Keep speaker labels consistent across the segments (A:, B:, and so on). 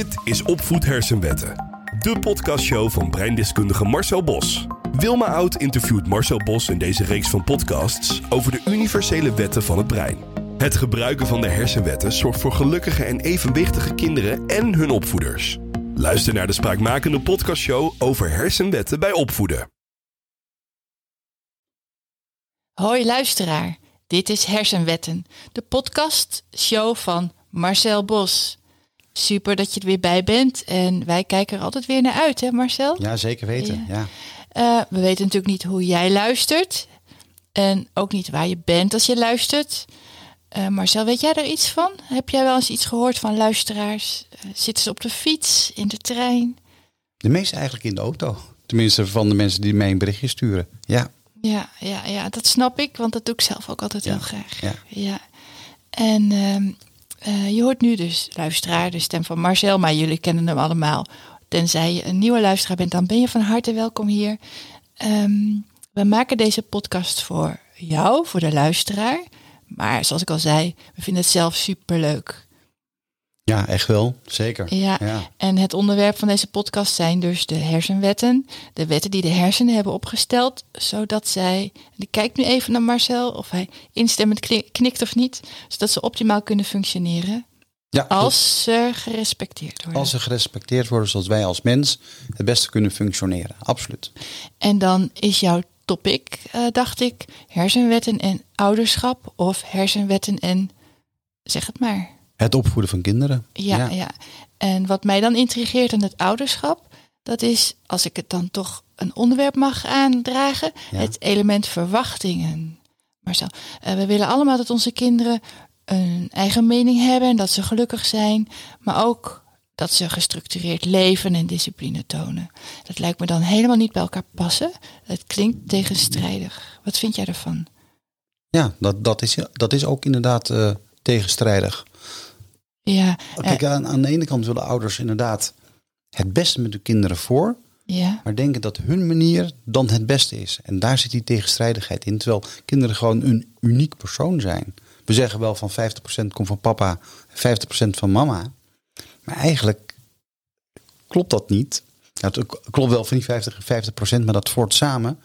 A: Dit is Opvoed Hersenwetten. De podcastshow van breindeskundige Marcel Bos. Wilma Oud interviewt Marcel Bos in deze reeks van podcasts over de universele wetten van het brein. Het gebruiken van de hersenwetten zorgt voor gelukkige en evenwichtige kinderen en hun opvoeders. Luister naar de spraakmakende podcastshow over hersenwetten bij opvoeden.
B: Hoi luisteraar, dit is Hersenwetten, de podcastshow van Marcel Bos. Super dat je er weer bij bent en wij kijken er altijd weer naar uit, hè Marcel?
C: Ja, zeker weten. Ja.
B: Uh, we weten natuurlijk niet hoe jij luistert en ook niet waar je bent als je luistert. Uh, Marcel, weet jij er iets van? Heb jij wel eens iets gehoord van luisteraars? Uh, zitten ze op de fiets, in de trein?
C: De meeste eigenlijk in de auto. Tenminste van de mensen die mij een berichtje sturen. Ja.
B: Ja, ja, ja, dat snap ik, want dat doe ik zelf ook altijd
C: Ja,
B: heel graag.
C: ja.
B: ja. En ehm, eh, je hoort nu dus, luisteraar, de stem van Marcel, maar jullie kennen hem allemaal. Tenzij je een nieuwe luisteraar bent, dan ben je van harte welkom hier. Ehm, we maken deze podcast voor jou, voor de luisteraar. Maar zoals ik al zei, we vinden het zelf superleuk.
C: Ja, echt wel. Zeker.
B: Ja,
C: Ja.
B: en het onderwerp van deze podcast zijn dus de hersenwetten. De wetten die de hersenen hebben opgesteld, zodat zij... Ik kijk nu even naar Marcel, of hij instemmend knikt of niet. Zodat ze optimaal kunnen functioneren
C: ja
B: als ze gerespecteerd worden.
C: als ze gerespecteerd worden zodat wij als mens het beste kunnen functioneren. Absoluut.
B: En dan is jouw topic, eh, dacht ik, hersenwetten en ouderschap of hersenwetten en... Zeg het maar.
C: Het opvoeden van kinderen.
B: Ja, ja. En wat mij dan intrigeert aan het ouderschap, dat is, als ik het dan toch een onderwerp mag aandragen,
C: Ja.
B: het element verwachtingen. Marcel, eh, we willen allemaal dat onze kinderen een eigen mening hebben en dat ze gelukkig zijn, maar ook dat ze gestructureerd leven en discipline tonen. Dat lijkt me dan helemaal niet bij elkaar passen. Het klinkt tegenstrijdig. Wat vind jij ervan?
C: Ja, dat, dat, is, dat is ook inderdaad eh, tegenstrijdig.
B: Ja,
C: Kijk, aan, aan de ene kant willen ouders inderdaad het beste met hun kinderen voor.
B: ja,
C: Maar denken dat hun manier dan het beste is. En daar zit die tegenstrijdigheid in. Terwijl kinderen gewoon een uniek persoon zijn. We zeggen wel van 50% komt van papa, 50% van mama. Maar eigenlijk klopt dat niet. Ja, het klopt wel van die 50 en 50%, maar dat vormt samen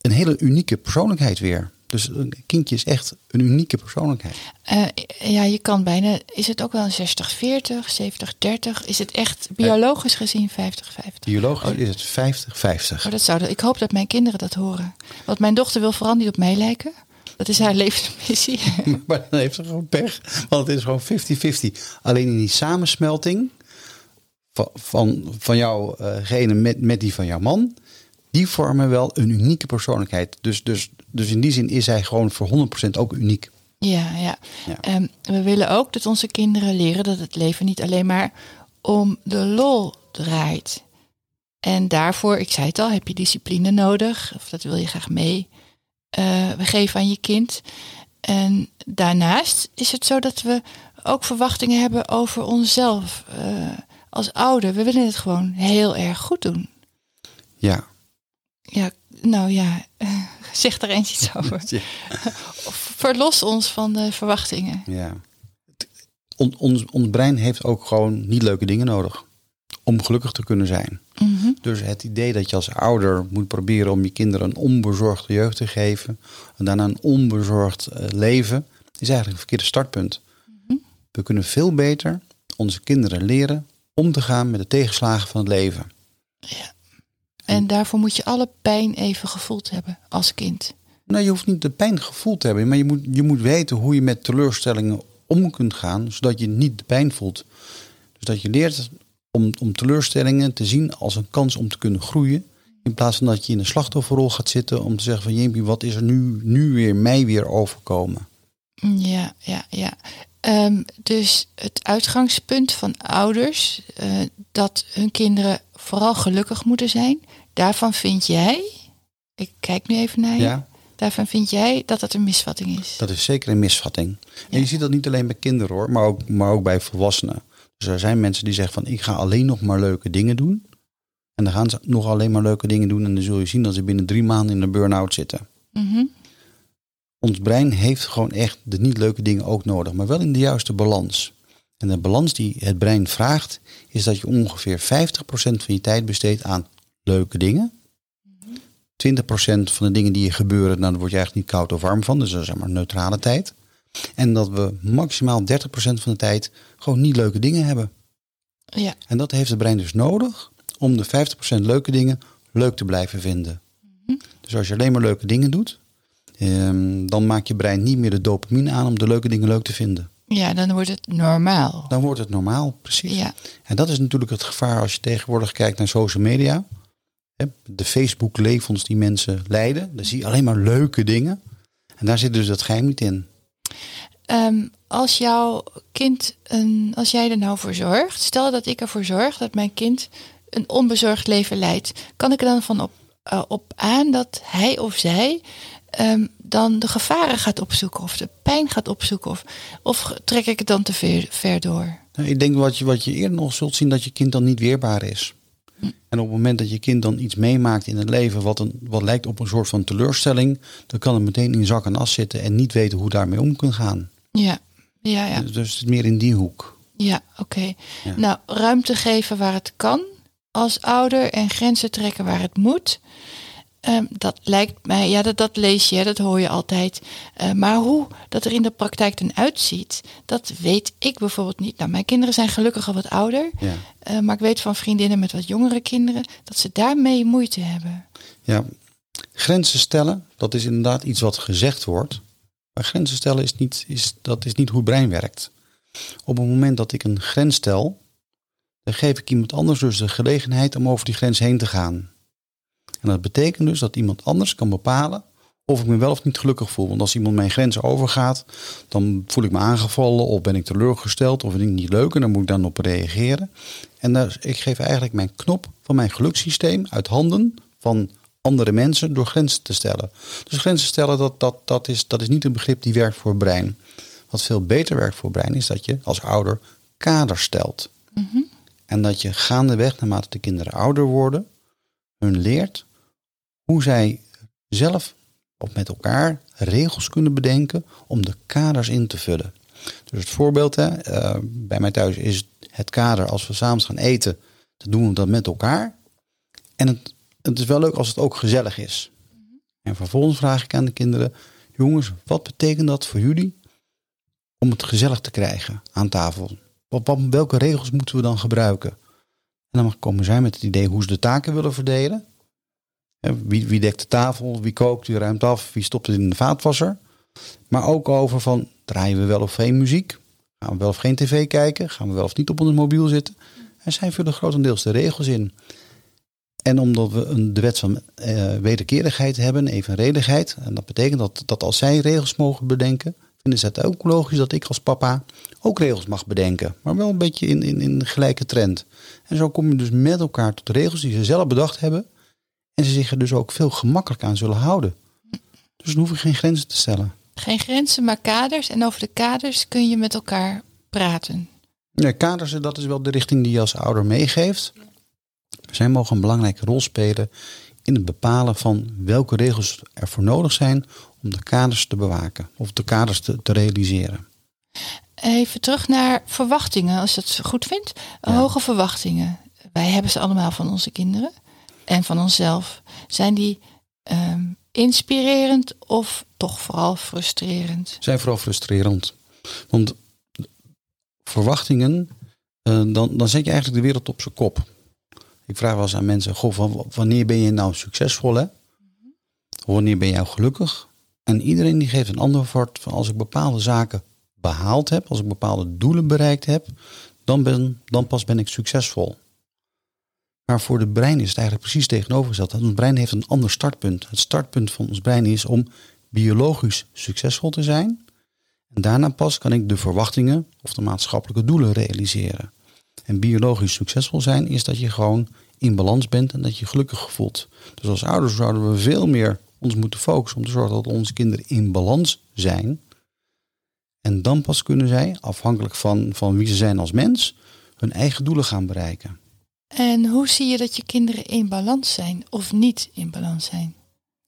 C: een hele unieke persoonlijkheid weer. Dus een kindje is echt een unieke persoonlijkheid.
B: Eh, ja, je kan bijna. Is het ook wel een 60-40, 70-30? Is het echt biologisch gezien 50-50?
C: Biologisch is het 50-50.
B: Oh, dat zou, ik hoop dat mijn kinderen dat horen. Want mijn dochter wil vooral niet op mij lijken. Dat is haar levensmissie.
C: Maar dan heeft ze gewoon pech. Want het is gewoon 50-50. Alleen in die samensmelting van, van, van jouw eh, gene met, met die van jouw man. Die vormen wel een unieke persoonlijkheid. Dus, dus, dus in die zin is hij gewoon voor 100% ook uniek.
B: Ja, ja.
C: Ja.
B: Ehm, we willen ook dat onze kinderen leren dat het leven niet alleen maar om de lol draait. En daarvoor, ik zei het al, heb je discipline nodig. Of dat wil je graag mee eh, we geven aan je kind. En daarnaast is het zo dat we ook verwachtingen hebben over onszelf eh, als ouder. We willen het gewoon heel erg goed doen.
C: Ja.
B: Ja, nou ja, zeg daar eens iets over.
C: Ja.
B: Verlos ons van de verwachtingen.
C: ja. On, ons, ons brein heeft ook gewoon niet leuke dingen nodig. Om gelukkig te kunnen zijn.
B: Mhm.
C: Dus het idee dat je als ouder moet proberen om je kinderen een onbezorgde jeugd te geven. En daarna een onbezorgd eh, leven. Is eigenlijk een verkeerde startpunt. We kunnen veel beter onze kinderen leren om te gaan met de tegenslagen van het leven.
B: En daarvoor moet je alle pijn even gevoeld hebben als kind.
C: Nou, je hoeft niet de pijn gevoeld te hebben, maar je moet, je moet weten hoe je met teleurstellingen om kunt gaan, zodat je niet de pijn voelt. Dus dat je leert om, om teleurstellingen te zien als een kans om te kunnen groeien. In plaats van dat je in een slachtofferrol gaat zitten om te zeggen van Jeempie, wat is er nu, nu weer mij weer overkomen?
B: Ja, ja, ja. Ehm, dus het uitgangspunt van ouders, eh, dat hun kinderen vooral gelukkig moeten zijn, daarvan vind jij, ik kijk nu even naar je,
C: Ja,
B: daarvan vind jij dat dat een misvatting is.
C: dat is zeker een misvatting.
B: Ja.
C: En je ziet dat niet alleen bij kinderen hoor, maar ook, maar ook bij volwassenen. Dus er zijn mensen die zeggen van ik ga alleen nog maar leuke dingen doen. En dan gaan ze nog alleen maar leuke dingen doen en dan zul je zien dat ze binnen drie maanden in de burn-out zitten.
B: Mhm.
C: Ons brein heeft gewoon echt de niet leuke dingen ook nodig, maar wel in de juiste balans. En de balans die het brein vraagt, is dat je ongeveer 50% van je tijd besteedt aan leuke dingen. 20% van de dingen die je gebeuren, nou, daar word je eigenlijk niet koud of warm van. Dus dat is zeg maar neutrale tijd. En dat we maximaal 30% van de tijd gewoon niet leuke dingen hebben.
B: Ja.
C: En dat heeft het brein dus nodig om de 50% leuke dingen leuk te blijven vinden. Dus als je alleen maar leuke dingen doet, ehm, dan maakt je brein niet meer de dopamine aan om de leuke dingen leuk te vinden.
B: ja, dan wordt het normaal.
C: Dan wordt het normaal, precies.
B: Ja,
C: En dat is natuurlijk het gevaar als je tegenwoordig kijkt naar social media. De Facebook-levens die mensen leiden, dan zie je alleen maar leuke dingen. En daar zit dus dat geheim niet in.
B: Ehm, als jouw kind, een, als jij er nou voor zorgt, stel dat ik ervoor zorg dat mijn kind een onbezorgd leven leidt, kan ik er dan van op, eh, op aan dat hij of zij ehm, dan de gevaren gaat opzoeken of de pijn gaat opzoeken? Of, of trek ik het dan te ver, ver door?
C: Nou, Ik denk wat je, wat je eerder nog zult zien, dat je kind dan niet weerbaar is. En op het moment dat je kind dan iets meemaakt in het leven wat, een, wat lijkt op een soort van teleurstelling, dan kan het meteen in zak en as zitten en niet weten hoe daarmee om kan gaan.
B: Ja, ja, ja.
C: Dus het is meer in die hoek.
B: Ja, oké.
C: Ja.
B: Nou, ruimte geven waar het kan als ouder en grenzen trekken waar het moet. Ehm, dat lijkt mij, ja, dat, dat lees je, dat hoor je altijd. Eh, maar hoe dat er in de praktijk dan uitziet, dat weet ik bijvoorbeeld niet. Nou, mijn kinderen zijn gelukkig al wat ouder.
C: Ja.
B: eh, maar ik weet van vriendinnen met wat jongere kinderen dat ze daarmee moeite hebben.
C: Ja, grenzen stellen, dat is inderdaad iets wat gezegd wordt. Maar grenzen stellen is niet, is, dat is niet hoe het brein werkt. Op het moment dat ik een grens stel, dan geef ik iemand anders dus de gelegenheid om over die grens heen te gaan. En dat betekent dus dat iemand anders kan bepalen of ik me wel of niet gelukkig voel. Want als iemand mijn grens overgaat, dan voel ik me aangevallen of ben ik teleurgesteld of vind ik het niet leuk en dan moet ik dan op reageren. En daar, ik geef eigenlijk mijn knop van mijn gelukssysteem uit handen van andere mensen door grenzen te stellen. Dus grenzen stellen, dat, dat, dat, is, dat is niet een begrip die werkt voor het brein. Wat veel beter werkt voor het brein is dat je als ouder kaders stelt. En dat je gaandeweg, naarmate de kinderen ouder worden, hun leert hoe zij zelf of met elkaar regels kunnen bedenken om de kaders in te vullen. Dus het voorbeeld, hè, eh, bij mij thuis is het kader als we samen gaan eten, dan doen we dat met elkaar. En het, het is wel leuk als het ook gezellig is. En vervolgens vraag ik aan de kinderen, jongens, wat betekent dat voor jullie om het gezellig te krijgen aan tafel? Wat, welke regels moeten we dan gebruiken? En dan komen zij met het idee hoe ze de taken willen verdelen. Wie, wie dekt de tafel, wie kookt, wie ruimt af, wie stopt het in de vaatwasser. Maar ook over van, draaien we wel of geen muziek? Gaan we wel of geen tv kijken? Gaan we wel of niet op ons mobiel zitten? En zij vullen grotendeels de regels in. En omdat we een, de wet van eh, wederkerigheid hebben, evenredigheid. En dat betekent dat, dat als zij regels mogen bedenken, vinden ze het ook logisch dat ik als papa ook regels mag bedenken. Maar wel een beetje in, in, in gelijke trend. En zo kom je dus met elkaar tot regels die ze zelf bedacht hebben. En ze zich er dus ook veel gemakkelijker aan zullen houden. Dus dan hoef ik geen grenzen te stellen.
B: Geen grenzen, maar kaders. En over de kaders kun je met elkaar praten.
C: Ja, kaders, dat is wel de richting die je als ouder meegeeft. Zij mogen een belangrijke rol spelen in het bepalen van welke regels er voor nodig zijn om de kaders te bewaken of de kaders te, te realiseren.
B: Even terug naar verwachtingen, als je dat goed vindt.
C: Ja.
B: Hoge verwachtingen. Wij hebben ze allemaal van onze kinderen en van onszelf. Zijn die ehm, inspirerend of toch vooral frustrerend?
C: Zijn vooral frustrerend. Want verwachtingen, eh, dan, dan zet je eigenlijk de wereld op zijn kop. Ik vraag wel eens aan mensen, goh, wanneer ben je nou succesvol hè? Wanneer ben nou gelukkig? En iedereen die geeft een antwoord van als ik bepaalde zaken behaald heb, als ik bepaalde doelen bereikt heb, dan, ben, dan pas ben ik succesvol. Maar voor het brein is het eigenlijk precies tegenovergesteld. Ons brein heeft een ander startpunt. Het startpunt van ons brein is om biologisch succesvol te zijn. En daarna pas kan ik de verwachtingen of de maatschappelijke doelen realiseren. En biologisch succesvol zijn is dat je gewoon in balans bent en dat je je gelukkig voelt. Dus als ouders zouden we veel meer ons moeten focussen om te zorgen dat onze kinderen in balans zijn. En dan pas kunnen zij, afhankelijk van, van wie ze zijn als mens, hun eigen doelen gaan bereiken.
B: En hoe zie je dat je kinderen in balans zijn of niet in balans zijn?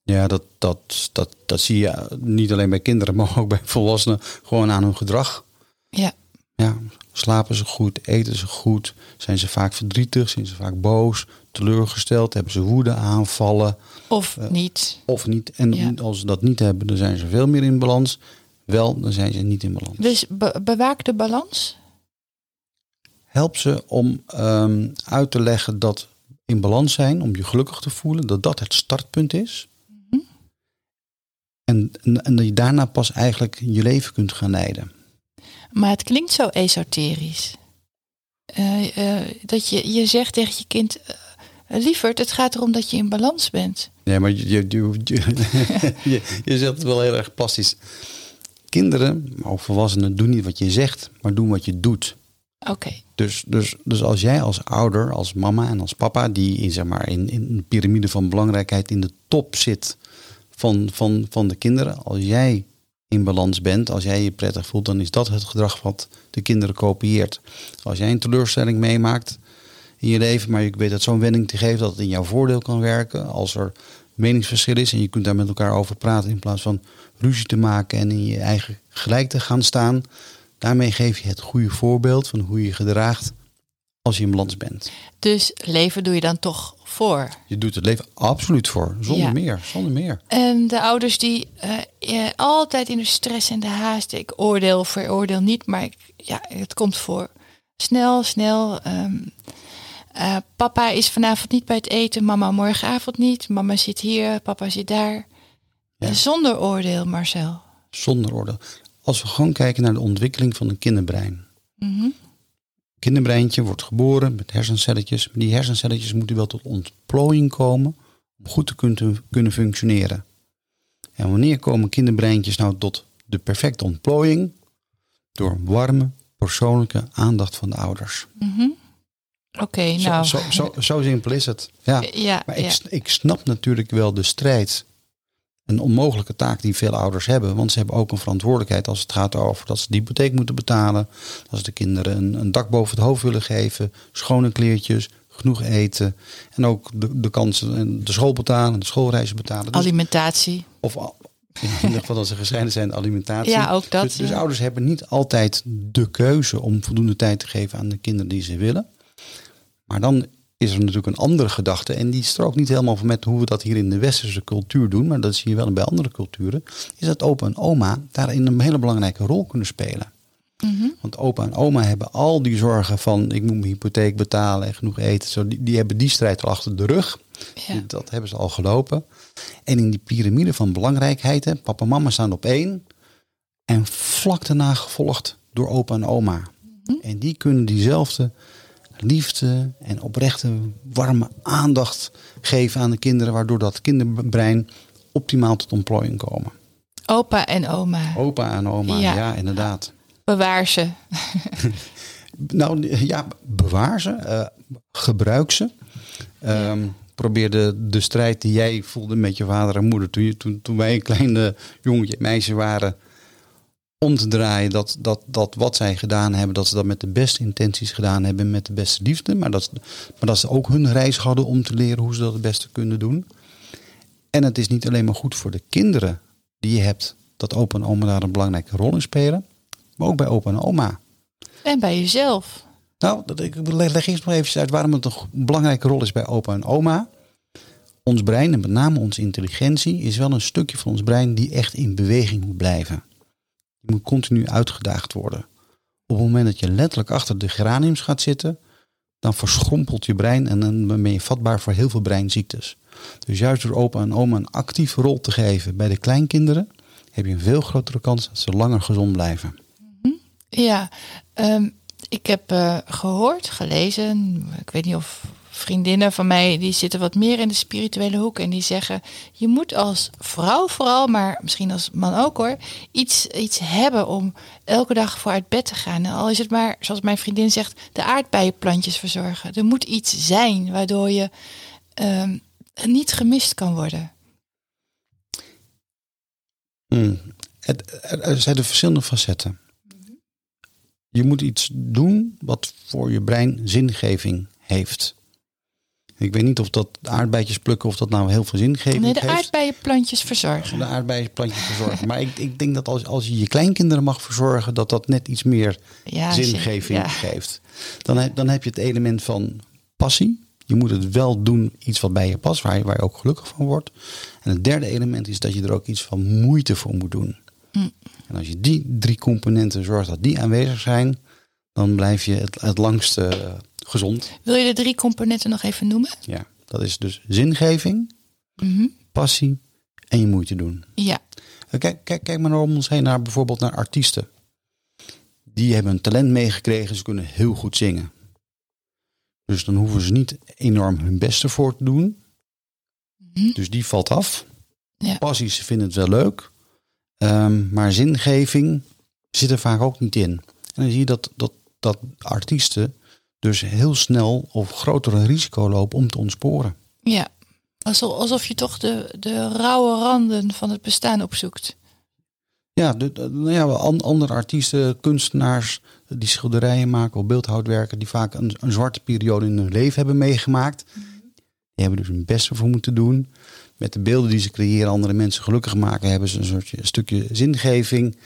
C: Ja, dat, dat, dat, dat zie je niet alleen bij kinderen, maar ook bij volwassenen gewoon aan hun gedrag.
B: Ja,
C: Ja, Slapen ze goed? Eten ze goed? Zijn ze vaak verdrietig? Zijn ze vaak boos? Teleurgesteld? Hebben ze woede aanvallen?
B: Of niet.
C: Of niet? En
B: Ja.
C: als ze dat niet hebben, dan zijn ze veel meer in balans. Wel, dan zijn ze niet in balans.
B: Dus be- bewaak de balans.
C: Help ze om ehm, uit te leggen dat in balans zijn, om je gelukkig te voelen, dat dat het startpunt is. En, en, en dat je daarna pas eigenlijk je leven kunt gaan leiden.
B: Maar het klinkt zo esoterisch. Eh, eh, dat je, je zegt tegen je kind, eh, lieverd, het gaat erom dat je in balans bent.
C: Nee, maar je, je, je, je, je, je zegt het wel heel erg plastisch. Kinderen, maar ook volwassenen, doen niet wat je zegt, maar doen wat je doet.
B: Oké,
C: Dus, dus, dus als jij als ouder, als mama en als papa, die in, zeg maar, in, in de piramide van belangrijkheid in de top zit van, van, van de kinderen, als jij in balans bent, als jij je prettig voelt, dan is dat het gedrag wat de kinderen kopieert. Als jij een teleurstelling meemaakt in je leven, maar je weet dat zo'n wending te geven dat het in jouw voordeel kan werken, als er meningsverschil is en je kunt daar met elkaar over praten in plaats van ruzie te maken en in je eigen gelijk te gaan staan, daarmee geef je het goede voorbeeld van hoe je gedraagt als je in balans bent.
B: dus leven doe je dan toch voor.
C: Je doet het leven absoluut voor, zonder
B: Ja.
C: meer, zonder meer.
B: En de ouders die eh, eh, altijd in de stress en de haast. Ik oordeel, veroordeel niet, maar ik, ja, het komt voor. Snel, snel. ehm, eh, papa is vanavond niet bij het eten, mama morgenavond niet. Mama zit hier, papa zit daar.
C: Ja.
B: Zonder oordeel, Marcel.
C: Zonder oordeel. Als we gewoon kijken naar de ontwikkeling van een kinderbrein.
B: Mhm.
C: Kinderbreintje wordt geboren met hersencelletjes. Maar die hersencelletjes moeten wel tot ontplooiing komen om goed te kunnen, kunnen functioneren. En wanneer komen kinderbreintjes nou tot de perfecte ontplooiing? Door warme, persoonlijke aandacht van de ouders.
B: Mhm. Oké, nou.
C: Zo, zo, zo, zo simpel is het. Ja.
B: ja,
C: Maar
B: ja.
C: ik, s- ik snap natuurlijk wel de strijd. Een onmogelijke taak die veel ouders hebben. Want ze hebben ook een verantwoordelijkheid als het gaat over dat ze de hypotheek moeten betalen. Dat ze de kinderen een, een dak boven het hoofd willen geven. Schone kleertjes, genoeg eten. En ook de, de kansen, de school betalen, de schoolreizen betalen. Dus-
B: Alimentatie.
C: of in ieder geval dat ze gescheiden zijn, de alimentatie.
B: Ja, ook dat,
C: Dus, dus
B: ja.
C: ouders hebben niet altijd de keuze om voldoende tijd te geven aan de kinderen die ze willen. Maar dan is er natuurlijk een andere gedachte. En die strookt niet helemaal met hoe we dat hier in de westerse cultuur doen. Maar dat zie je wel bij andere culturen. Is dat opa en oma daarin een hele belangrijke rol kunnen spelen.
B: Mhm.
C: Want opa en oma hebben al die zorgen van ik moet mijn hypotheek betalen en genoeg eten. Zo, die, die hebben die strijd al achter de rug.
B: Ja.
C: Dat hebben ze al gelopen. En in die piramide van belangrijkheid, hè, papa en mama staan op één. En vlak daarna gevolgd door opa en oma. En die kunnen diezelfde liefde en oprechte warme aandacht geven aan de kinderen. Waardoor dat kinderbrein optimaal tot ontplooiing komen.
B: Opa en oma.
C: Opa en oma,
B: Ja.
C: ja, inderdaad.
B: Bewaar ze.
C: Nou ja, bewaar ze, eh, gebruik ze. Ehm, probeer de, de strijd die jij voelde met je vader en moeder toen, je, toen, toen wij een kleine jongetje en meisje waren, om te draaien dat, dat, dat wat zij gedaan hebben, dat ze dat met de beste intenties gedaan hebben, met de beste liefde. Maar dat, maar dat ze ook hun reis hadden om te leren hoe ze dat het beste kunnen doen. En het is niet alleen maar goed voor de kinderen die je hebt, dat opa en oma daar een belangrijke rol in spelen, maar ook bij opa en oma.
B: En bij jezelf.
C: Nou, dat, ik leg, leg eerst nog even uit waarom het een belangrijke rol is bij opa en oma. Ons brein en met name onze intelligentie is wel een stukje van ons brein die echt in beweging moet blijven. Die moet continu uitgedaagd worden. Op het moment dat je letterlijk achter de geraniums gaat zitten, dan verschrompelt je brein en dan ben je vatbaar voor heel veel breinziektes. Dus juist door opa en oma een actieve rol te geven bij de kleinkinderen, heb je een veel grotere kans dat ze langer gezond blijven.
B: Ja, ehm, ik heb eh, gehoord, gelezen, ik weet niet of vriendinnen van mij, die zitten wat meer in de spirituele hoek en die zeggen, je moet als vrouw vooral, maar misschien als man ook hoor, iets, iets hebben om elke dag voor uit bed te gaan. En al is het maar, zoals mijn vriendin zegt, de aardbeienplantjes verzorgen. Er moet iets zijn waardoor je ehm, niet gemist kan worden.
C: Hmm. Het, er, er zijn de verschillende facetten. Je moet iets doen wat voor je brein zingeving heeft. Ik weet niet of dat aardbeidjes plukken of dat nou heel veel zingeving
B: Nee, de aardbeienplantjes verzorgen.
C: De aardbeienplantjes verzorgen. maar ik, ik denk dat als, als je je kleinkinderen mag verzorgen, dat dat net iets meer
B: Ja,
C: zingeving
B: ja.
C: geeft. Dan heb, dan heb je het element van passie. Je moet het wel doen, iets wat bij je past, waar je, waar je ook gelukkig van wordt. En het derde element is dat je er ook iets van moeite voor moet doen.
B: Mm.
C: En als je die drie componenten zorgt dat die aanwezig zijn, dan blijf je het, het langste gezond.
B: Wil je de drie componenten nog even noemen?
C: Ja, dat is dus zingeving,
B: Mhm.
C: passie en je moeite doen.
B: Ja,
C: Eh, Kijk, kijk, kijk maar om ons heen, naar bijvoorbeeld naar artiesten. Die hebben een talent meegekregen, ze kunnen heel goed zingen. Dus dan hoeven ze niet enorm hun best ervoor te doen.
B: Mhm.
C: Dus die valt af.
B: Ja.
C: Passie, ze vinden het wel leuk. Ehm, maar zingeving zit er vaak ook niet in. En dan zie je dat, dat, dat artiesten dus heel snel of grotere risico lopen om te ontsporen.
B: ja. Alsof, alsof je toch de, de rauwe randen van het bestaan opzoekt.
C: Ja, de, de- nou ja, an- andere artiesten, kunstenaars die schilderijen maken of beeldhouwwerken, die vaak een, een zwarte periode in hun leven hebben meegemaakt. Die hebben dus hun best ervoor moeten doen. Met de beelden die ze creëren, andere mensen gelukkig maken, hebben ze een soort stukje zingeving.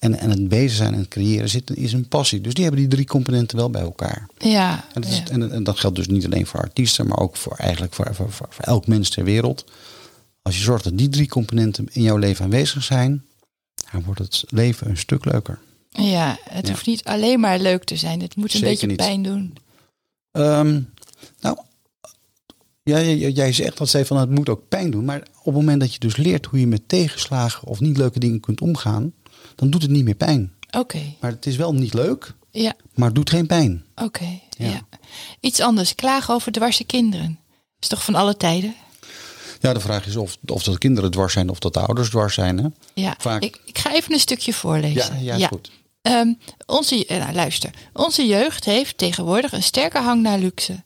C: En, en het bezig zijn en het creëren zit, is een passie. Dus die hebben die drie componenten wel bij elkaar.
B: Ja,
C: En dat, is,
B: ja.
C: en, en dat geldt dus niet alleen voor artiesten, maar ook voor eigenlijk voor, voor, voor, voor elk mens ter wereld. Als je zorgt dat die drie componenten in jouw leven aanwezig zijn, dan wordt het leven een stuk leuker.
B: ja het
C: Ja.
B: hoeft niet alleen maar leuk te zijn. Het moet een
C: Zeker
B: beetje
C: niet.
B: pijn doen.
C: Ehm, nou, ja, jij, jij zegt dat zij van het moet ook pijn doen, maar op het moment dat je dus leert hoe je met tegenslagen of niet leuke dingen kunt omgaan, dan doet het niet meer pijn.
B: Oké,
C: Maar het is wel niet leuk,
B: ja,
C: maar het doet geen pijn.
B: oké.
C: Ja.
B: ja. Iets anders, klagen over dwarse kinderen. Is toch van alle tijden?
C: Ja, de vraag is of, of dat kinderen dwars zijn of dat de ouders dwars zijn. Hè?
B: Ja,
C: Vaak.
B: ik, ik ga even een stukje voorlezen.
C: Ja, ja, goed.
B: Ehm, onze, eh, nou, luister. Onze jeugd heeft tegenwoordig een sterke hang naar luxe.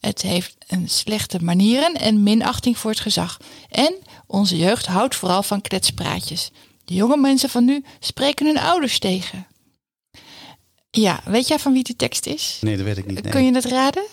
B: Het heeft een slechte manieren en minachting voor het gezag. En onze jeugd houdt vooral van kletspraatjes. De jonge mensen van nu spreken hun ouders tegen. Ja, weet jij van wie die tekst is?
C: Nee, dat weet ik niet. Nee,
B: Kun je het raden?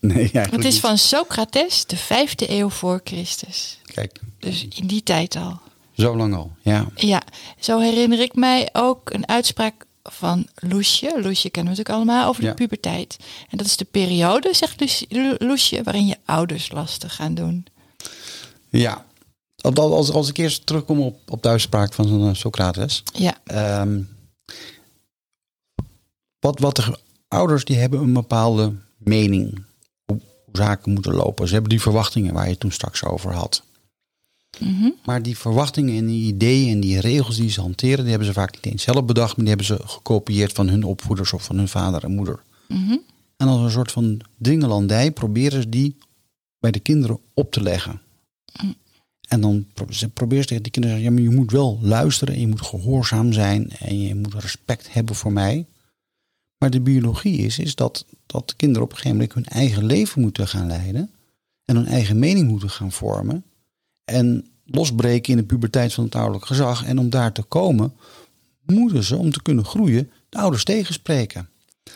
C: nee eigenlijk
B: Het is
C: niet.
B: van Socrates, de vijfde eeuw voor Christus.
C: Kijk,
B: Dus in die tijd al.
C: zo lang al. Ja.
B: Ja, zo herinner ik mij ook een uitspraak van Loesje. Loesje kennen we natuurlijk allemaal over de
C: Ja.
B: puberteit. En dat is de periode, zegt Loesje- Loesje, waarin je ouders lastig gaan doen.
C: Ja. Als, als, ik eerst terugkom op, op de uitspraak van eh, Socrates.
B: Ja,
C: Ehm, wat, wat de ouders die hebben een bepaalde mening hoe, hoe zaken moeten lopen. Ze hebben die verwachtingen waar je het toen straks over had.
B: mhm,
C: Maar die verwachtingen en die ideeën en die regels die ze hanteren, die hebben ze vaak niet eens zelf bedacht, maar die hebben ze gekopieerd van hun opvoeders of van hun vader en moeder.
B: mhm,
C: En als een soort van dwingelandij proberen ze die bij de kinderen op te leggen. En dan pro- ze tegen die kinderen te zeggen, ja, maar je moet wel luisteren en je moet gehoorzaam zijn en je moet respect hebben voor mij. Maar de biologie is, is dat, dat de kinderen op een gegeven moment hun eigen leven moeten gaan leiden en hun eigen mening moeten gaan vormen en losbreken in de puberteit van het ouderlijk gezag. En om daar te komen, moeten ze, om te kunnen groeien, de ouders tegenspreken.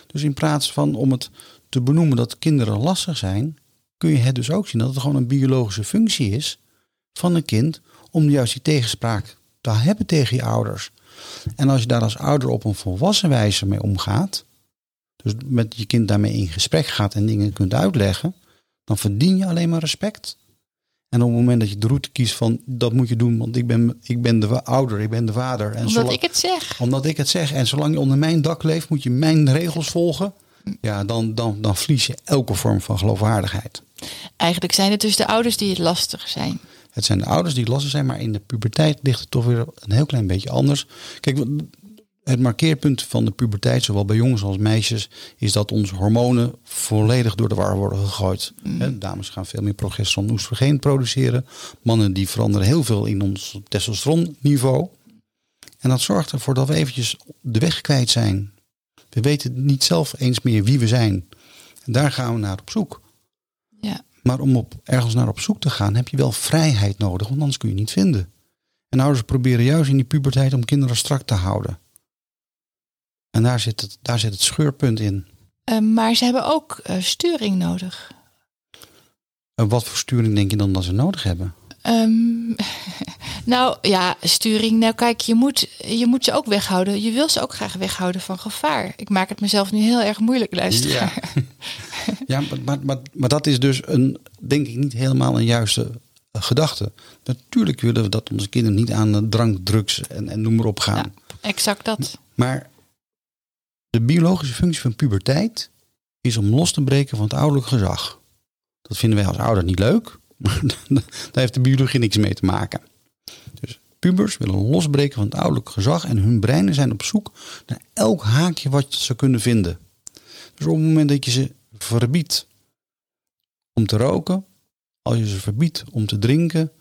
C: Dus in plaats van om het te benoemen dat kinderen lastig zijn, kun je het dus ook zien dat het gewoon een biologische functie is van een kind om juist die tegenspraak te hebben tegen je ouders. En als je daar als ouder op een volwassen wijze mee omgaat, dus met je kind daarmee in gesprek gaat en dingen kunt uitleggen, dan verdien je alleen maar respect. En op het moment dat je de route kiest van dat moet je doen, want ik ben, ik ben de ouder, ik ben de vader. En
B: omdat
C: zolang-
B: ik het zeg.
C: omdat ik het zeg. En zolang je onder mijn dak leeft, moet je mijn regels volgen. Ja, dan, dan, dan verlies je elke vorm van geloofwaardigheid.
B: Eigenlijk zijn het dus de ouders die het lastig zijn.
C: Het zijn de ouders die lastig zijn, maar in de puberteit ligt het toch weer een heel klein beetje anders. Kijk, het markeerpunt van de puberteit, zowel bij jongens als meisjes, is dat onze hormonen volledig door de war worden gegooid. Hè, dames gaan veel meer progesteron en oestrogeen produceren. Mannen die veranderen heel veel in ons testosteronniveau. En dat zorgt ervoor dat we eventjes de weg kwijt zijn. We weten niet zelf eens meer wie we zijn. En daar gaan we naar op zoek. Maar om op, ergens naar op zoek te gaan, heb je wel vrijheid nodig, want anders kun je niet vinden. En ouders proberen juist in die puberteit om kinderen strak te houden. En daar zit het, daar zit het scheurpunt in.
B: Eh, maar ze hebben ook eh, sturing nodig.
C: En wat voor sturing denk je dan dat ze nodig hebben?
B: Ehm, nou ja, sturing. Nou kijk, je moet, je moet ze ook weghouden. Je wil ze ook graag weghouden van gevaar. Ik maak het mezelf nu heel erg moeilijk, luisteren.
C: Ja, ja maar, maar, maar, maar dat is dus een, denk ik, niet helemaal een juiste eh, gedachte. Natuurlijk willen we dat onze kinderen niet aan de drank, drugs en, en noem maar op gaan.
B: Ja, exact dat.
C: Maar de biologische functie van puberteit is om los te breken van het ouderlijk gezag. Dat vinden wij als ouder niet leuk, daar heeft de biologie niks mee te maken. Dus pubers willen losbreken van het ouderlijk gezag en hun breinen zijn op zoek naar elk haakje wat ze kunnen vinden. Dus op het moment dat je ze verbiedt om te roken, als je ze verbiedt om te drinken,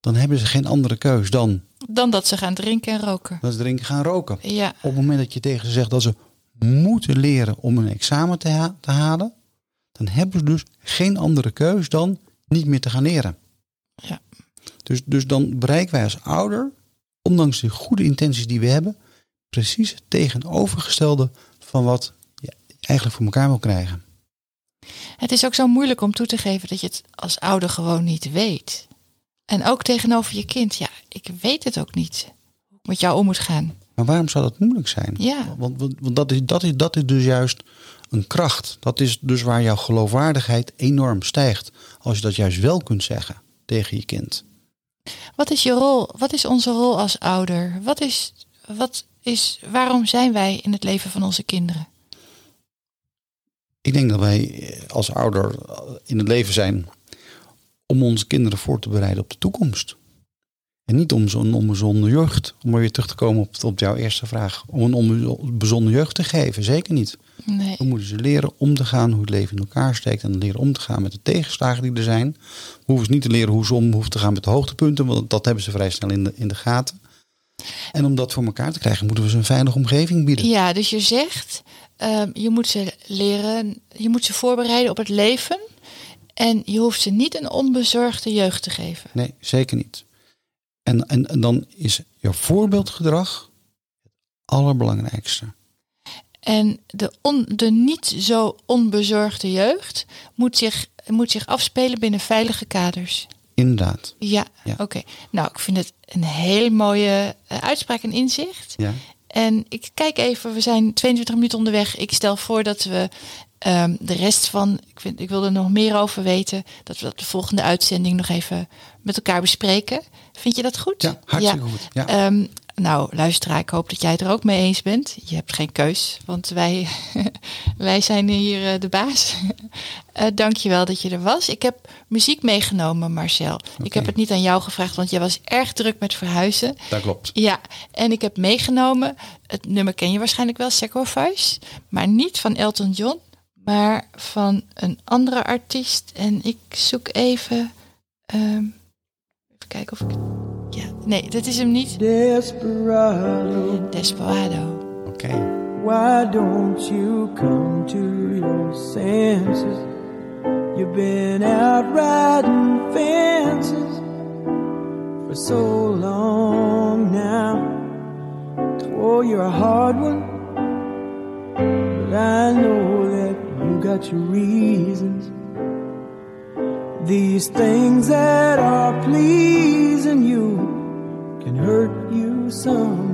C: dan hebben ze geen andere keus dan.
B: Dan dat ze gaan drinken en roken.
C: Dat ze drinken gaan roken.
B: Ja.
C: Op het moment dat je tegen ze zegt dat ze moeten leren om een examen te, te halen, dan hebben ze dus geen andere keus dan niet meer te gaan leren.
B: Ja.
C: Dus, dus dan bereiken wij als ouder, ondanks de goede intenties die we hebben, precies het tegenovergestelde van wat je eigenlijk voor elkaar wil krijgen.
B: Het is ook zo moeilijk om toe te geven dat je het als ouder gewoon niet weet. En ook tegenover je kind, ja, ik weet het ook niet hoe ik met jou om moet gaan.
C: Maar waarom zou dat moeilijk zijn?
B: Ja.
C: Want, want, want dat, is, dat, is, dat is dus juist een kracht. Dat is dus waar jouw geloofwaardigheid enorm stijgt. Als je dat juist wel kunt zeggen tegen je kind.
B: Wat is je rol? Wat is onze rol als ouder? Wat is, wat is, waarom zijn wij in het leven van onze kinderen?
C: Ik denk dat wij als ouder in het leven zijn om onze kinderen voor te bereiden op de toekomst. En niet om zo'n onbezonnen jeugd, om maar weer terug te komen op, op jouw eerste vraag, om een onbezonnen jeugd te geven. Zeker niet.
B: Nee.
C: We moeten ze leren om te gaan hoe het leven in elkaar steekt en leren om te gaan met de tegenslagen die er zijn. We hoeven ze niet te leren hoe ze om hoeven te gaan met de hoogtepunten, want dat hebben ze vrij snel in de, in de gaten. En om dat voor elkaar te krijgen, moeten we ze een veilige omgeving bieden.
B: Ja, dus je zegt, um, je moet ze leren, je moet ze voorbereiden op het leven. En je hoeft ze niet een onbezorgde jeugd te geven.
C: Nee, zeker niet. En, en, en dan is je voorbeeldgedrag het allerbelangrijkste.
B: En de, on, de niet zo onbezorgde jeugd moet zich, moet zich afspelen binnen veilige kaders.
C: Inderdaad.
B: Ja,
C: Ja.
B: oké. Nou, ik vind het een hele mooie eh, uitspraak en inzicht.
C: Ja.
B: En ik kijk even, we zijn 22 minuten onderweg. Ik stel voor dat we ehm, de rest van, ik, vind, ik wil er nog meer over weten, dat we dat de volgende uitzending nog even met elkaar bespreken. Vind je dat goed?
C: Ja, hartstikke goed. Ja.
B: Ehm, nou, luisteraar, ik hoop dat jij het er ook mee eens bent. Je hebt geen keus, want wij, wij zijn hier eh, de baas. uh, Dank je wel dat je er was. Ik heb muziek meegenomen, Marcel. Ik heb het niet aan jou gevraagd, want jij was erg druk met verhuizen.
C: Dat klopt.
B: Ja, en ik heb meegenomen, het nummer ken je waarschijnlijk wel, Sacrifice. Maar niet van Elton John, maar van een andere artiest. En ik zoek even... Um, even kijken of ik... Ja, nee, dat is hem niet.
D: Desperado,
B: Desperado.
C: Oké. Okay.
D: why don't you come to your senses? You've been out riding fences for so long now. Oh, you're a hard one, but I know you got your reasons. These things that are pleasing you can hurt you some.